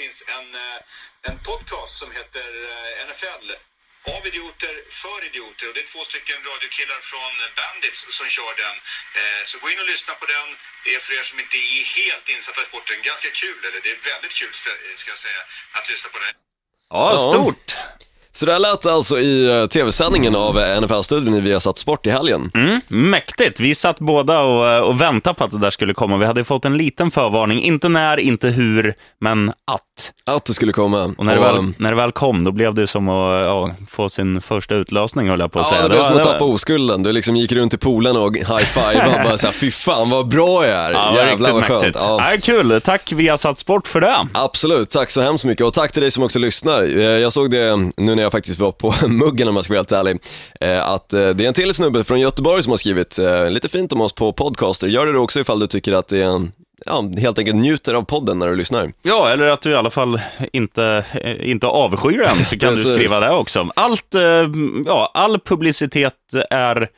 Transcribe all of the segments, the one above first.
finns en, eh, en podcast som heter eh, NFL av idioter för idioter. Och det är två stycken radiokillar från Bandits som kör den. Eh, Så gå in och lyssna på den. Det är för er som inte är helt insatta i sporten ganska kul, eller det är väldigt kul ska jag säga, att lyssna på den. Ja, stort. Så där lät det alltså i eh, tv-sändningen av eh, NFL-studion i Viasat Sport i helgen. Mm, mäktigt. Vi satt båda och, eh, och väntade på att det där skulle komma. Vi hade fått en liten förvarning. Inte när, inte hur, men att. Att det skulle komma. Och när det, väl, när det väl kom, då blev det som att ja, få sin första utlösning, höll jag på att Ja, säga. det blev som att tappa oskulden. Du liksom gick runt i poolen och high-fivade och bara såhär, fy fan vad bra jag är. Ja, Jävlar vad skönt. mäktigt. Ja. Ja. kul. Tack Viasat Sport för det. Absolut, tack så hemskt mycket och tack till dig som också lyssnar. Jag såg det nu när jag faktiskt var på muggen om jag ska vara helt ärlig, eh, att eh, det är en till snubbe från Göteborg som har skrivit eh, lite fint om oss på podcaster. Gör det då också ifall du tycker att det är en, ja, helt enkelt njuter av podden när du lyssnar. Ja, eller att du i alla fall inte, inte avskyr den, så kan du skriva det också. Allt, ja, all publicitet är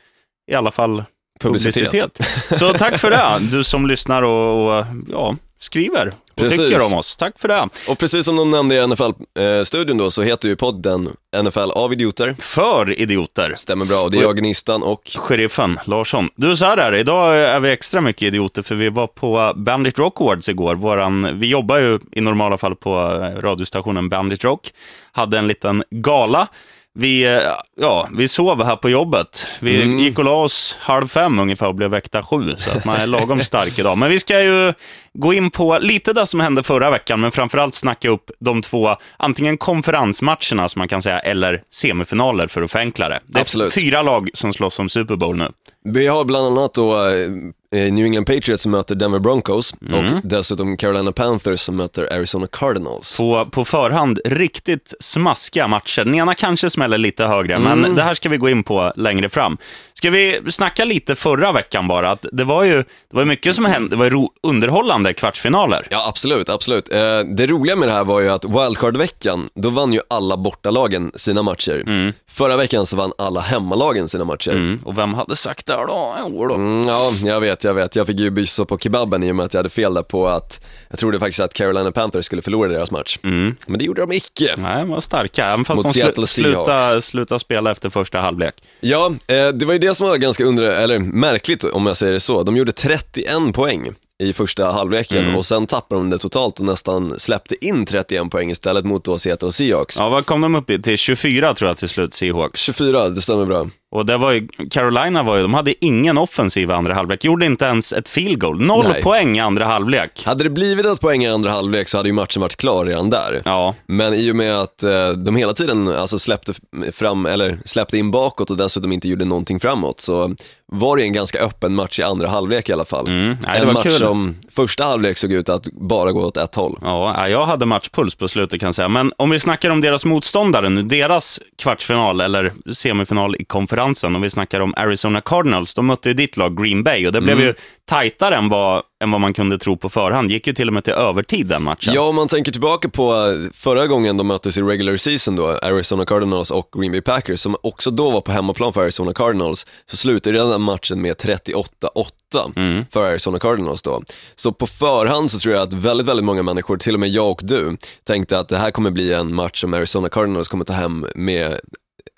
i alla fall Publicitet. publicitet. Så tack för det, du som lyssnar och, och ja, skriver och Precis. tycker om oss. Tack för det. Och precis som de nämnde i NFL-studion då så heter ju podden NFL av idioter. För idioter. Stämmer bra, och det är jag, Gnistan och Sheriffen Larsson. Du, så här är det. Idag är vi extra mycket idioter för vi var på Bandit Rock Awards igår. Våran, vi jobbar ju i normala fall på radiostationen Bandit Rock. Hade en liten gala. Vi, eh, ja, vi sov här på jobbet. Vi gick och la oss halv fem ungefär och blev väckta sju, så att man är lagom stark idag. Men vi ska ju gå in på lite det som hände förra veckan, men framförallt snacka upp de två, antingen konferensmatcherna som man kan säga, eller semifinaler för att förenkla det. Det är Absolut. fyra lag som slåss om Super Bowl nu. Vi har bland annat då eh, New England Patriots som möter Denver Broncos Mm. och dessutom Carolina Panthers som möter Arizona Cardinals. På, på förhand riktigt smaskiga matcher. Den ena kanske smäller lite högre, Mm. men det här ska vi gå in på längre fram. Ska vi snacka lite förra veckan bara? Att det var ju det var mycket som hände. Det var ju ro, underhållande kvartsfinaler. Ja, absolut, absolut. Eh, det roliga med det här var ju att wildcard-veckan, då vann ju alla bortalagen sina matcher. Förra veckan så vann alla hemmalagen sina matcher. Mm. Mm. Och vem hade sagt det då? Jo då. ja, jag vet, jag vet. Jag fick ju bysa på kebaben i och med att jag hade fel där på att, jag trodde faktiskt att Carolina Panthers skulle förlora deras match. Men det gjorde de icke. Nej, de var starka. Även fast Mot de slu, slutade, slutade spela efter första halvlek. Ja, eh, det var ju det som var ganska under, eller märkligt om jag säger det så. De gjorde 31 poäng i första halvleken och sen tappade de det totalt och nästan släppte in 31 poäng istället mot då Seattle Seahawks. Ja, vad kom de upp i? Till 24 tror jag till slut, Seahawks. 24, det stämmer bra. Och det var ju, Carolina var ju, de hade ingen offensiv i andra halvlek. Gjorde inte ens ett field goal. Noll Nej. poäng i andra halvlek. Hade det blivit ett poäng i andra halvlek så hade ju matchen varit klar redan där. Ja. Men i och med att eh, de hela tiden alltså släppte fram, eller släppte in bakåt och dessutom inte gjorde någonting framåt så var det en ganska öppen match i andra halvlek i alla fall. Mm. Nej, en match kul. som första halvlek såg ut att bara gå åt ett håll. Ja, jag hade matchpuls på slutet kan jag säga. Men om vi snackar om deras motståndare nu, deras kvartsfinal eller semifinal i konferensen, om vi snackar om Arizona Cardinals, de mötte ju ditt lag Green Bay och det blev ju tajtare än vad, än vad man kunde tro på förhand. Gick ju till och med till övertid den matchen. Ja, om man tänker tillbaka på eh, förra gången de möttes i regular season då, Arizona Cardinals och Green Bay Packers, som också då var på hemmaplan för Arizona Cardinals, så slutade den matchen med 38-8 för Arizona Cardinals då. Så på förhand så tror jag att väldigt, väldigt många människor, till och med jag och du, tänkte att det här kommer bli en match som Arizona Cardinals kommer ta hem med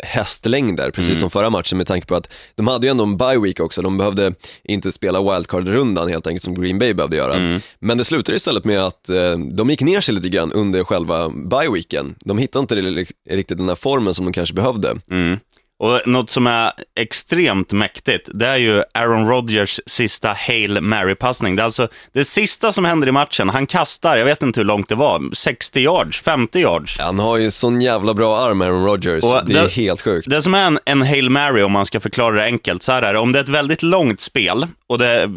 hästlängder, precis som förra matchen med tanke på att de hade ju ändå en bye week också, de behövde inte spela wildcard-rundan helt enkelt som Green Bay behövde göra. Men det slutade istället med att eh, de gick ner sig lite grann under själva bye weeken. De hittade inte riktigt den här formen som de kanske behövde. Mm. Och något som är extremt mäktigt, det är ju Aaron Rodgers sista Hail Mary-passning. Det är alltså det sista som händer i matchen. Han kastar, jag vet inte hur långt det var, 60 yards, 50 yards. Han har ju sån jävla bra arm, Aaron Rodgers. Och det är det- helt sjukt. Det som är en, en Hail Mary, om man ska förklara det enkelt, så här är det. Om det är ett väldigt långt spel och det,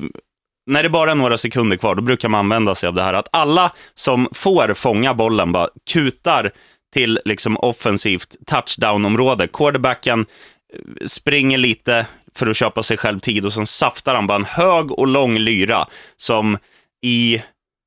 när det bara är några sekunder kvar, då brukar man använda sig av det här att alla som får fånga bollen bara kutar till liksom offensivt touchdown-område. Quarterbacken eh, springer lite för att köpa sig själv tid och sen saftar han bara en hög och lång lyra som i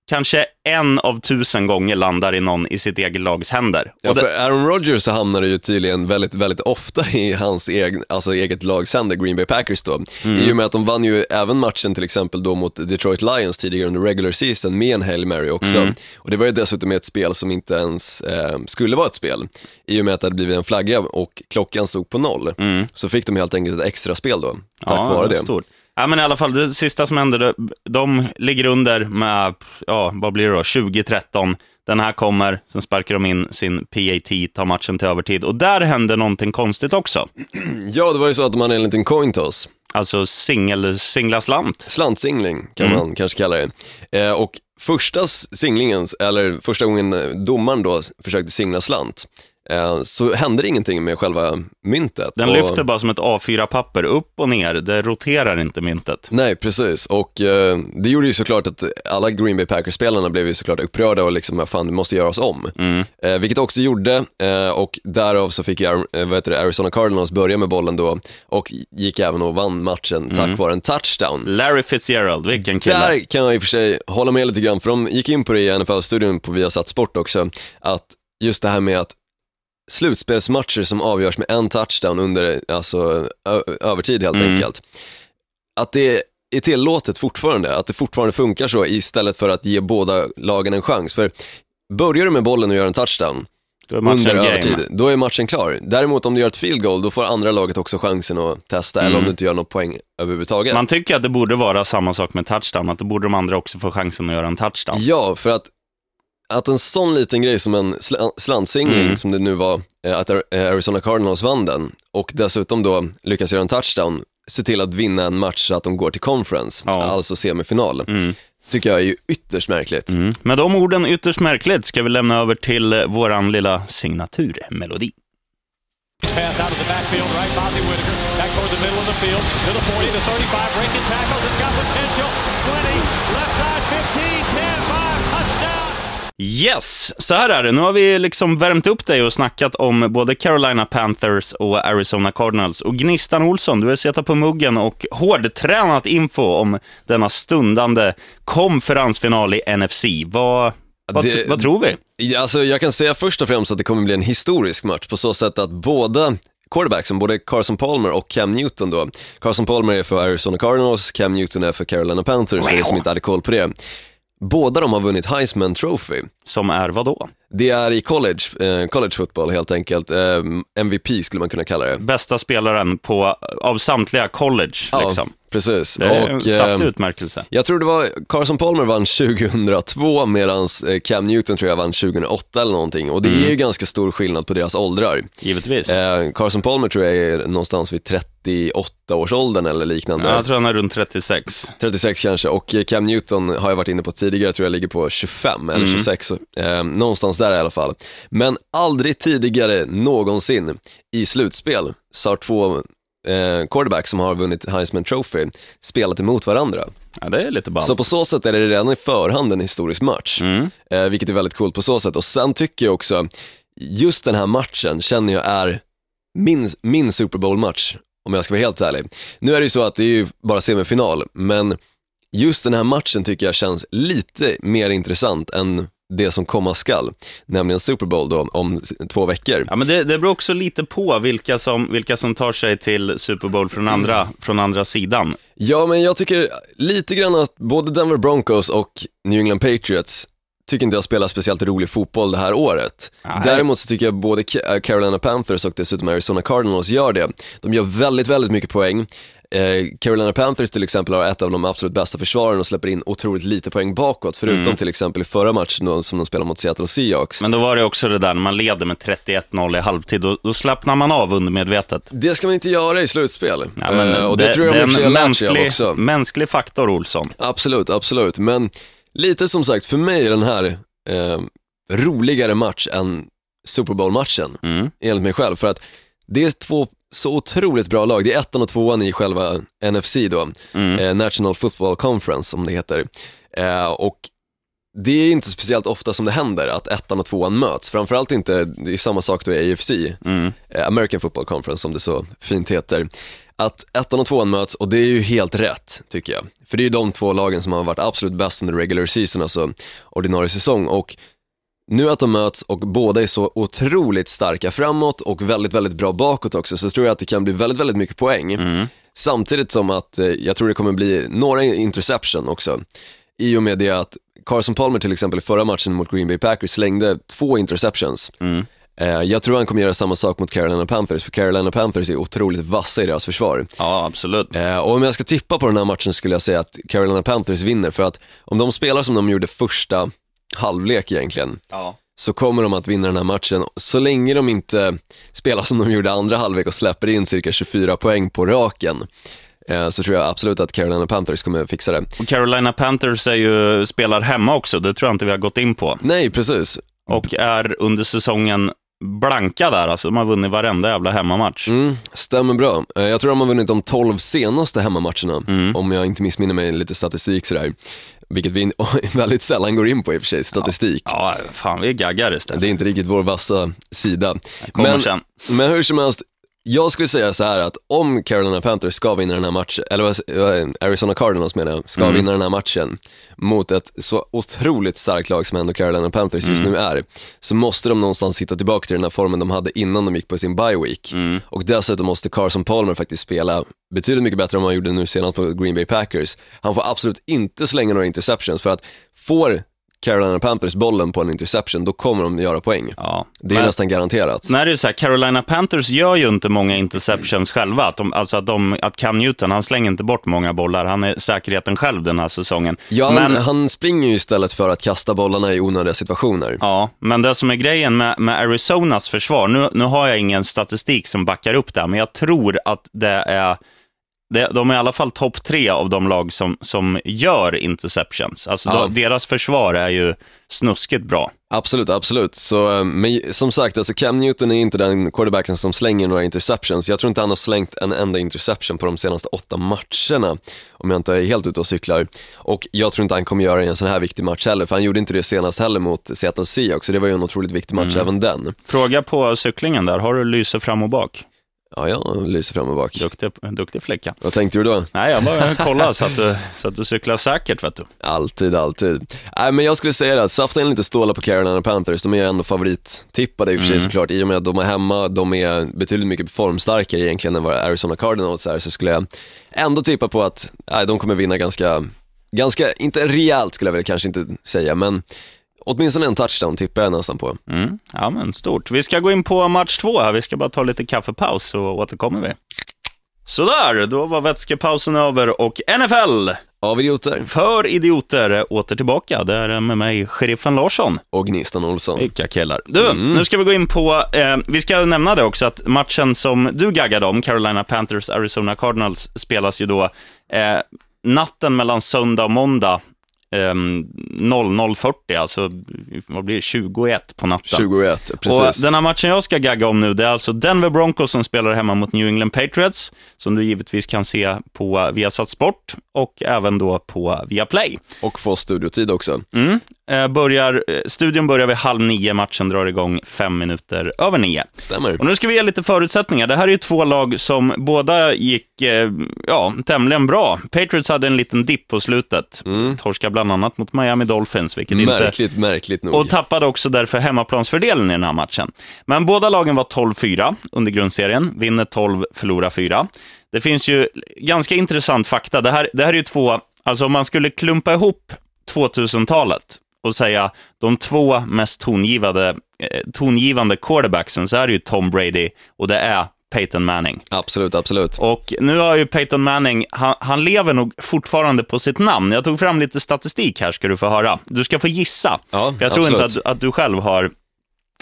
kanske en av tusen gånger landar i någon i sitt eget lags händer. Ja, för Aaron Rodgers så hamnar ju tydligen väldigt, väldigt ofta i hans egen, alltså eget lags händer, Green Bay Packers då. Mm. I och med att de vann ju även matchen till exempel då mot Detroit Lions tidigare under regular season med en Hail Mary också. Mm. Och det var ju dessutom ett spel som inte ens eh, skulle vara ett spel. I och med att det hade blivit en flagga och klockan stod på noll. Mm. Så fick de helt enkelt ett extra spel då, tack ja, vare det. Stort. Ja, men i alla fall, det sista som hände, de ligger under med, ja, vad blir det då, 2013. Den här kommer, sen sparkar de in sin PAT, tar matchen till övertid. Och där hände någonting konstigt också. Ja, det var ju så att de hade en liten coin toss. Alltså singel, singla slant. Slantsingling kan mm. man kanske kalla det. Eh, och första singlingen, eller första gången domaren då försökte singla slant, så händer ingenting med själva myntet. Den och... lyfter bara som ett A4-papper upp och ner, det roterar inte myntet. Nej, precis. Och eh, det gjorde ju såklart att alla Green Bay Packers-spelarna blev ju såklart upprörda och liksom, fan, det måste göras om. Mm. Eh, vilket också gjorde, eh, och därav så fick jag, eh, Arizona Cardinals börja med bollen då och gick även och vann matchen tack mm. vare en touchdown. Larry Fitzgerald, vilken kille. Där kan jag i och för sig hålla med lite grann, för de gick in på det i NFL-studion på Viasat Sport också, att just det här med att slutspelsmatcher som avgörs med en touchdown under alltså, övertid helt mm. enkelt. Att det är tillåtet fortfarande, att det fortfarande funkar så istället för att ge båda lagen en chans. För börjar du med bollen och gör en touchdown då under övertid, då är matchen klar. Däremot om du gör ett field goal, då får andra laget också chansen att testa, mm. eller om du inte gör något poäng överhuvudtaget. Man tycker att det borde vara samma sak med touchdown, att då borde de andra också få chansen att göra en touchdown. Ja, för att att en sån liten grej som en sl slantsingling mm. som det nu var, eh, att Arizona Cardinals vann den och dessutom då lyckas göra en touchdown, se till att vinna en match så att de går till conference, ja. alltså semifinal. Mm. Tycker jag är ju ytterst märkligt. Mm. Med de orden ytterst märkligt ska vi lämna över till våran lilla signaturmelodi. Pass out of the backfield, right, Bozzy Whitaker, back toward the middle of the field, to the 40, the 35, breaking tackles, it's got potential, 20, left side Yes, så här är det. Nu har vi liksom värmt upp dig och snackat om både Carolina Panthers och Arizona Cardinals. Och Gnistan Olsson, du har suttit på muggen och hårdtränat info om denna stundande konferensfinal i NFC. Vad, vad, det, vad tror vi? Alltså, jag kan säga först och främst att det kommer bli en historisk match på så sätt att båda quarterbacksen, både Carson Palmer och Cam Newton då. Carson Palmer är för Arizona Cardinals, Cam Newton är för Carolina Panthers, för er som inte hade koll på det. Båda de har vunnit Heisman Trophy. Som är vad då? Det är i college, eh, college football helt enkelt. Eh, MVP skulle man kunna kalla det. Bästa spelaren på, av samtliga college. Ja, liksom. precis. Det är en saftig eh, utmärkelse. Jag tror det var Carson Palmer vann 2002 medan eh, Cam Newton tror jag vann 2008 eller någonting. Och det mm. är ju ganska stor skillnad på deras åldrar. Givetvis. Eh, Carson Palmer tror jag är någonstans vid 38-årsåldern eller liknande. Ja, jag tror han är runt 36. 36 kanske, och Cam Newton har jag varit inne på tidigare, tror jag ligger på 25 eller mm. 26. Eh, någonstans där i alla fall. Men aldrig tidigare någonsin i slutspel så har två eh, quarterbacks som har vunnit Heisman Trophy spelat emot varandra. Ja, det är lite ballt. Så på så sätt är det redan i förhand en historisk match, mm. eh, vilket är väldigt coolt på så sätt. Och sen tycker jag också, just den här matchen känner jag är min, min Super Bowl-match, om jag ska vara helt ärlig. Nu är det ju så att det är ju bara semifinal, men just den här matchen tycker jag känns lite mer intressant än det som komma skall, nämligen Super Bowl då om två veckor. Ja, men det, det beror också lite på vilka som, vilka som tar sig till Super Bowl från andra, från andra sidan. Ja, men jag tycker lite grann att både Denver Broncos och New England Patriots tycker inte jag spelar speciellt rolig fotboll det här året. Nej. Däremot så tycker jag både Carolina Panthers och dessutom Arizona Cardinals gör det. De gör väldigt, väldigt mycket poäng. Eh, Carolina Panthers till exempel har ett av de absolut bästa försvaren och släpper in otroligt lite poäng bakåt, förutom mm. till exempel i förra matchen som de spelade mot Seattle Seahawks. Men då var det också det där när man leder med 31-0 i halvtid, då, då slappnar man av undermedvetet. Det ska man inte göra i slutspel. Ja, men, eh, och det, det tror jag de har lärt sig av också. Mänsklig faktor, Olsson. Absolut, absolut. Men lite som sagt, för mig är den här eh, roligare match än Super Bowl-matchen, mm. enligt mig själv. För att det är två så otroligt bra lag. Det är ettan och tvåan i själva NFC då, mm. eh, National Football Conference som det heter. Eh, och det är inte speciellt ofta som det händer att ettan och tvåan möts. Framförallt inte, det är samma sak då i AFC, Mm. eh, American Football Conference som det så fint heter. Att ettan och tvåan möts och det är ju helt rätt tycker jag. För det är ju de två lagen som har varit absolut bäst under regular season, alltså ordinarie säsong. Och nu att de möts och båda är så otroligt starka framåt och väldigt, väldigt bra bakåt också, så tror jag att det kan bli väldigt, väldigt mycket poäng. Mm. Samtidigt som att eh, jag tror det kommer bli några interception också. I och med det att Carson Palmer till exempel i förra matchen mot Green Bay Packers slängde två interceptions. Mm. Eh, Jag tror han kommer göra samma sak mot Carolina Panthers, för Carolina Panthers är otroligt vassa i deras försvar. Ja, absolut. Eh, Och om jag ska tippa på den här matchen skulle jag säga att Carolina Panthers vinner, för att om de spelar som de gjorde första halvlek egentligen, Ja. så kommer de att vinna den här matchen, så länge de inte spelar som de gjorde andra halvlek och släpper in cirka 24 poäng på raken, eh, så tror jag absolut att Carolina Panthers kommer fixa det. Och Carolina Panthers är ju, spelar hemma också, det tror jag inte vi har gått in på. Nej, precis. Och är under säsongen blanka där, alltså de har vunnit varenda jävla hemmamatch. Mm, stämmer bra. Eh, Jag tror de har vunnit de 12 senaste hemmamatcherna, om jag inte missminner mig lite statistik sådär. Vilket vi väldigt sällan går in på i och för sig, statistik. Ja, fan vi är gaggar istället. Det är inte riktigt vår vassa sida. Men, sen. men hur som helst, jag skulle säga så här att om Carolina Panthers ska vinna den här matchen, eller Arizona Cardinals menar jag, ska vinna den här matchen mot ett så otroligt starkt lag som ändå Carolina Panthers just nu är, så måste de någonstans hitta tillbaka till den här formen de hade innan de gick på sin bye week. Och dessutom måste Carson Palmer faktiskt spela betydligt mycket bättre än vad han gjorde nu senast på Green Bay Packers. Han får absolut inte slänga några interceptions för att får Carolina Panthers bollen på en interception, då kommer de göra poäng. Ja. Det är Men- nästan garanterat. Är det ju så här, Carolina Panthers gör ju inte många interceptions själva. Att, de, alltså att, de, att Cam Newton, han slänger inte bort många bollar. Han är säkerheten själv den här säsongen. Ja, men, han, han springer ju istället för att kasta bollarna i onödiga situationer. ja, men det som är grejen med, med Arizonas försvar, nu, nu har jag ingen statistik som backar upp det, här, men jag tror att det är de är i alla fall topp tre av de lag som, som gör interceptions. Alltså Ja. de, deras försvar är ju snuskigt bra. Absolut, absolut. Så, eh, men som sagt, alltså Cam Newton är inte den quarterbacken som slänger några interceptions. Jag tror inte han har slängt en enda interception på de senaste åtta matcherna, om jag inte är helt ute och cyklar. Och jag tror inte han kommer göra det i en sån här viktig match heller, för han gjorde inte det senast heller mot Seattle Seahawks, så det var ju en otroligt viktig match även den. Fråga på cyklingen där, har du lyse fram och bak? Ja, jag lyser fram och bak. Duktig, duktig flicka. Vad tänkte du då? Nej, jag bara kollade så att du, så att du cyklar säkert, vet du. Alltid, alltid. Nej, men jag skulle säga att safta in lite stålar på Carolina Panthers, de är ändå favorittippade i och för sig såklart, i och med att de är hemma, de är betydligt mycket formstarkare egentligen än vad Arizona Cardinals är, så skulle jag ändå tippa på att nej, de kommer vinna ganska, ganska, inte rejält skulle jag väl kanske inte säga, men åtminstone en touchdown tippar jag nästan på. Mm. Ja, men stort. Vi ska gå in på match två här. Vi ska bara ta lite kaffepaus så återkommer vi. Sådär, då var vätskepausen över och NFL Av idioter för idioter åter tillbaka. Det är med mig, sheriffen Larsson. och Gnistan Olsson. Vilka killar. Du, nu ska vi gå in på, eh, vi ska nämna det också, att matchen som du gaggade om, Carolina Panthers, Arizona Cardinals, spelas ju då eh, natten mellan söndag och måndag. Eh, 00.40, alltså vad blir det, 21 på natten. 21, Och precis. den här matchen jag ska gagga om nu, det är alltså Denver Broncos som spelar hemma mot New England Patriots, som du givetvis kan se på Viasat Sport och även då på Viaplay. Och få studiotid också. Mm. Eh, börjar, eh, studion börjar vid halv nio, matchen drar igång fem minuter över nio. Stämmer. Och nu ska vi ge lite förutsättningar. Det här är ju två lag som båda gick eh, ja, tämligen bra. Patriots hade en liten dipp på slutet. Torska bland annat mot Miami Dolphins, vilket inte... Märkligt, märkligt nog. Och tappade också därför hemmaplansfördelen i den här matchen. Men båda lagen var 12-4 under grundserien, vinner 12, förlorar 4. Det finns ju ganska intressant fakta. Det här, det här är ju två, alltså om man skulle klumpa ihop 2000-talet och säga de två mest tongivande, eh, tongivande quarterbacksen så är det ju Tom Brady och det är Peyton Manning. Absolut, absolut. Och nu har ju Peyton Manning, han, han lever nog fortfarande på sitt namn. Jag tog fram lite statistik här, ska du få höra. Du ska få gissa. Ja, jag tror absolut. inte att, att du själv har,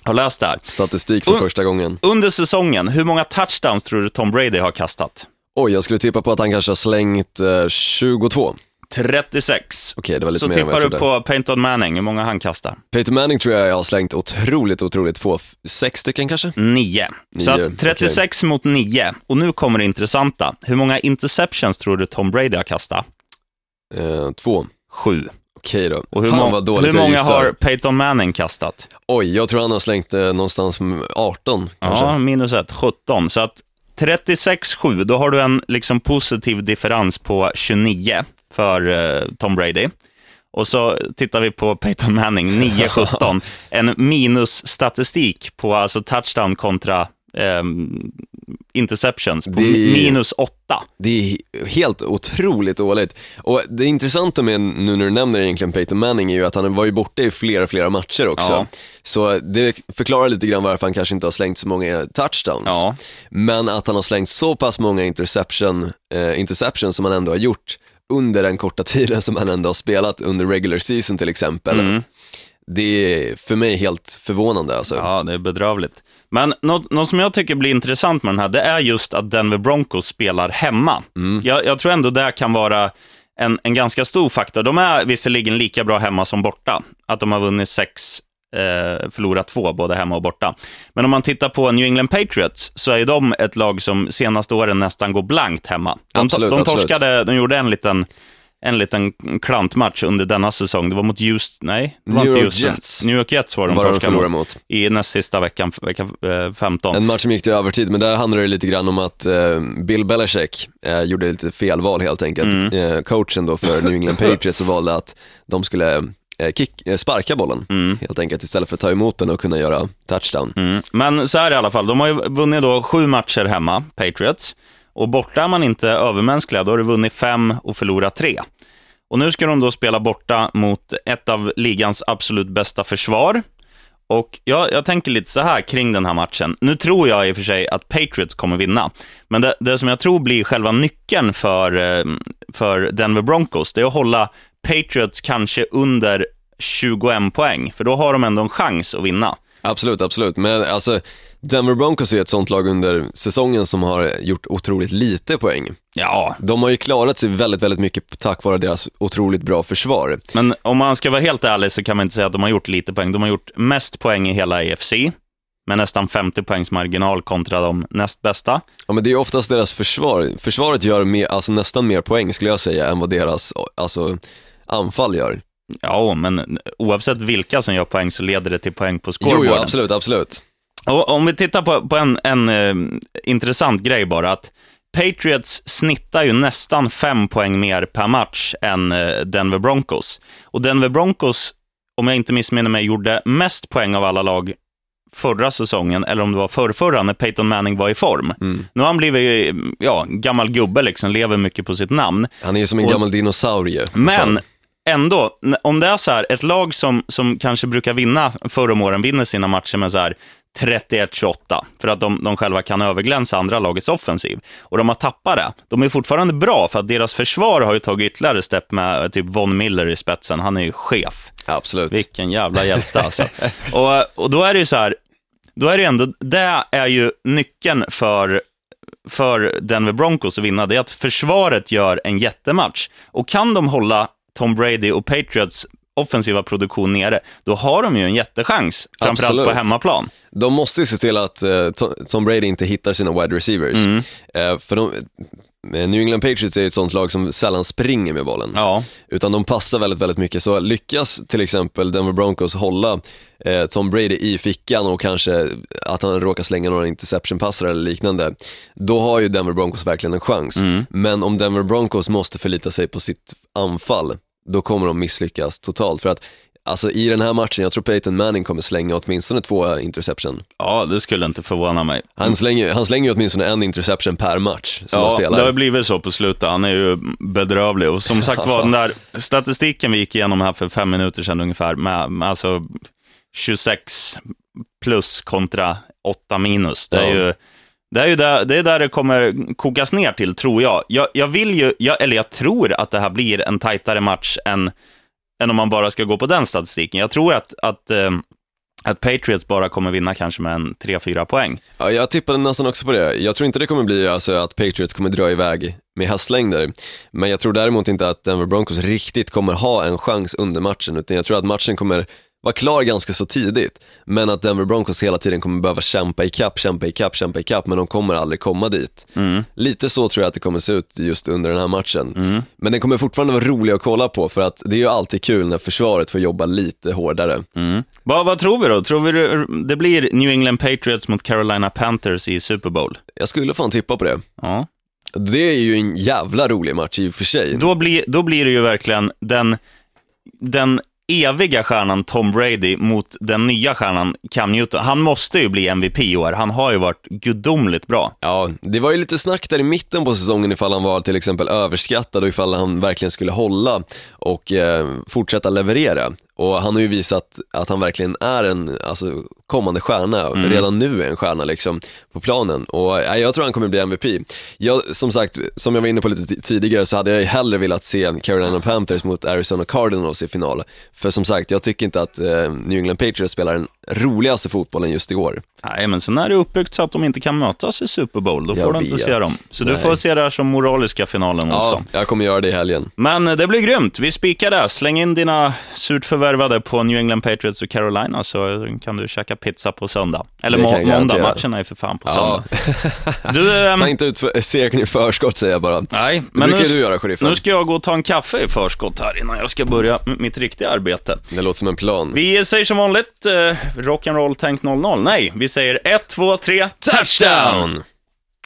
har läst det här. Statistik för Och- första gången. Under säsongen, hur många touchdowns tror du Tom Brady har kastat? Oj, jag skulle tippa på att han kanske har slängt eh, 22. 36. Okej, det var lite Så mer än vad jag tippar du trodde. på Peyton Manning, hur många han kastar? Peyton Manning tror jag jag har slängt otroligt, otroligt få. F- Sex stycken kanske? Nio. Så Nio, att 36 mot 9. Och nu kommer det intressanta. Hur många interceptions tror du Tom Brady har kastat? Eh, två. Sju. Okej då. Och hur, Fan vad dåligt hur jag många gissar. har Peyton Manning kastat? Oj, jag tror han har slängt eh, någonstans med 18 kanske. Ja, minus ett, 17. Så att 36-7, då har du en liksom positiv differens på 29 för eh, Tom Brady. Och så tittar vi på Peyton Manning, 9-17. en minusstatistik på alltså touchdown kontra ehm, interceptions på är- minus 8. Det är helt otroligt dåligt. Och det intressanta med, nu när du nämner egentligen Peyton Manning, är ju att han var ju borta i flera, flera matcher också. Ja. Så det förklarar lite grann varför han kanske inte har slängt så många touchdowns. Ja. Men att han har slängt så pass många interception, eh, interceptions som han ändå har gjort under den korta tiden som han ändå har spelat under regular season till exempel. Mm. Det är för mig helt förvånande alltså. Ja, det är bedrövligt. Men något, något som jag tycker blir intressant med den här, det är just att Denver Broncos spelar hemma. Jag, jag tror ändå det kan vara en, en ganska stor faktor. De är visserligen lika bra hemma som borta. Att de har vunnit sex, eh, förlorat två, både hemma och borta. Men om man tittar på New England Patriots, så är ju de ett lag som senaste åren nästan går blankt hemma. De, Absolut, de absolut. torskade, de gjorde en liten en liten klantmatch under denna säsong. Det var mot Houston, nej, det var New inte York Houston. Jets. New York Jets var de torskade mot mot. i näst sista veckan, vecka eh, 15. En match som gick till övertid, men där handlade det lite grann om att eh, Bill Belichick eh, gjorde lite felval helt enkelt. Mm. Eh, coachen då för New England Patriots valde att de skulle eh, kick, eh, sparka bollen helt enkelt istället för att ta emot den och kunna göra touchdown. Mm. Men så här i alla fall, de har ju vunnit då sju matcher hemma, Patriots. Och borta är man inte övermänskliga, då har du vunnit fem och förlorat tre. Och nu ska de då spela borta mot ett av ligans absolut bästa försvar. Och jag, jag tänker lite så här kring den här matchen. Nu tror jag i och för sig att Patriots kommer vinna. Men det, det som jag tror blir själva nyckeln för, eh, för Denver Broncos, det är att hålla Patriots kanske under 21 poäng. För då har de ändå en chans att vinna. Absolut, absolut. Men alltså, Denver Broncos är ett sånt lag under säsongen som har gjort otroligt lite poäng. Ja, De har ju klarat sig väldigt, väldigt mycket tack vare deras otroligt bra försvar. Men om man ska vara helt ärlig så kan man inte säga att de har gjort lite poäng. De har gjort mest poäng i hela AFC, med nästan 50 poängs marginal kontra de näst bästa. Ja men det är oftast deras försvar. Försvaret gör mer, alltså nästan mer poäng skulle jag säga än vad deras alltså, anfall gör. Ja, men oavsett vilka som gör poäng så leder det till poäng på Jo, scoreboarden. jo, absolut, absolut. Och om vi tittar på, på en, en eh, intressant grej bara, att Patriots snittar ju nästan fem poäng mer per match än eh, Denver Broncos. Och Denver Broncos, om jag inte missminner mig, gjorde mest poäng av alla lag förra säsongen, eller om det var förrförra, när Peyton Manning var i form. Nu har han blivit, ja, gammal gubbe liksom, lever mycket på sitt namn. Han är ju som en Och- gammal dinosaurie. Men. Ändå, om det är så här, ett lag som, som kanske brukar vinna förr om åren, vinner sina matcher med så här 31-28, för att de, de själva kan överglänsa andra lagets offensiv. Och de har tappat det. De är fortfarande bra, för att deras försvar har ju tagit ytterligare stepp med typ Von Miller i spetsen. Han är ju chef. Absolut. Vilken jävla hjälte alltså. och, och då är det ju så här, då är det ändå, det är ju nyckeln för, för Denver Broncos att vinna, det är att försvaret gör en jättematch. Och kan de hålla Tom Brady och Patriots offensiva produktion nere, då har de ju en jättechans, framförallt på Absolut. hemmaplan. De måste ju se till att eh, To- Tom Brady inte hittar sina wide receivers. Mm. Eh, för de, eh, New England Patriots är ett sånt lag som sällan springer med bollen. Ja, Utan de passar väldigt, väldigt mycket. Så lyckas till exempel Denver Broncos hålla eh, Tom Brady i fickan och kanske att han råkar slänga några interception-passar eller liknande, då har ju Denver Broncos verkligen en chans. Men om Denver Broncos måste förlita sig på sitt anfall, då kommer de misslyckas totalt. För att Alltså i den här matchen, jag tror Peyton Manning kommer slänga åtminstone två interception. ja, det skulle inte förvåna mig. Han slänger, han slänger åtminstone en interception per match som han Ja, spelar. det har blivit så på slutet. Han är ju bedrövlig. Och som sagt var, den där statistiken vi gick igenom här för fem minuter sedan ungefär, med, med alltså 26 plus kontra 8 minus. Det är Ja. ju det är ju där det, är där det kommer kokas ner till, tror jag. Jag, jag vill ju, jag, eller jag tror att det här blir en tajtare match än, än om man bara ska gå på den statistiken. Jag tror att, att, eh, att Patriots bara kommer vinna kanske med en 3-4 poäng. Ja, jag tippade nästan också på det. Jag tror inte det kommer bli alltså, att Patriots kommer dra iväg med hästlängder. Men jag tror däremot inte att Denver Broncos riktigt kommer ha en chans under matchen, utan jag tror att matchen kommer var klar ganska så tidigt, men att Denver Broncos hela tiden kommer behöva kämpa ikapp, kämpa ikapp, kämpa ikapp, men de kommer aldrig komma dit. Lite så tror jag att det kommer se ut just under den här matchen. Men den kommer fortfarande vara rolig att kolla på, för att det är ju alltid kul när försvaret får jobba lite hårdare. Vad, vad tror vi då? Tror vi det blir New England Patriots mot Carolina Panthers i Super Bowl? Jag skulle fan tippa på det. Ja. Det är ju en jävla rolig match i och för sig. Då blir, då blir det ju verkligen den, den eviga stjärnan Tom Brady mot den nya stjärnan Cam Newton. Han måste ju bli MVP i år. Han har ju varit gudomligt bra. Ja, det var ju lite snack där i mitten på säsongen ifall han var till exempel överskattad och ifall han verkligen skulle hålla och eh, fortsätta leverera. Och han har ju visat att han verkligen är en alltså, kommande stjärna, redan nu är en stjärna liksom på planen. Och eh, jag tror han kommer bli MVP. Jag, som sagt, som jag var inne på lite tidigare så hade jag ju hellre velat se Carolina Panthers mot Arizona Cardinals i final. För som sagt, jag tycker inte att eh, New England Patriots spelar den roligaste fotbollen just i år. Nej, men sen är det uppbyggt så att de inte kan mötas i Super Bowl. Då får Jag du inte vet. se dem. Så du Nej. får se det här som moraliska finalen Ja, också. jag kommer göra det i helgen. Men eh, det blir grymt. Vi spikar det. Släng in dina surt förvärvade på New England Patriots och Carolina så kan du käka pizza på söndag. Eller må- jag måndag. Matcherna är för fan på Ja. söndag. Du, ehm, Ta inte ut för, segern i förskott säger jag bara. nej, Det men brukar nu, du göra, sheriffen. nu ska jag gå och ta en kaffe i förskott här innan jag ska börja mitt riktiga arbete. Det låter som en plan. Vi säger som vanligt, eh, Rock'n'roll-tänkt 00. Nej, vi säger 1, 2, 3, touchdown!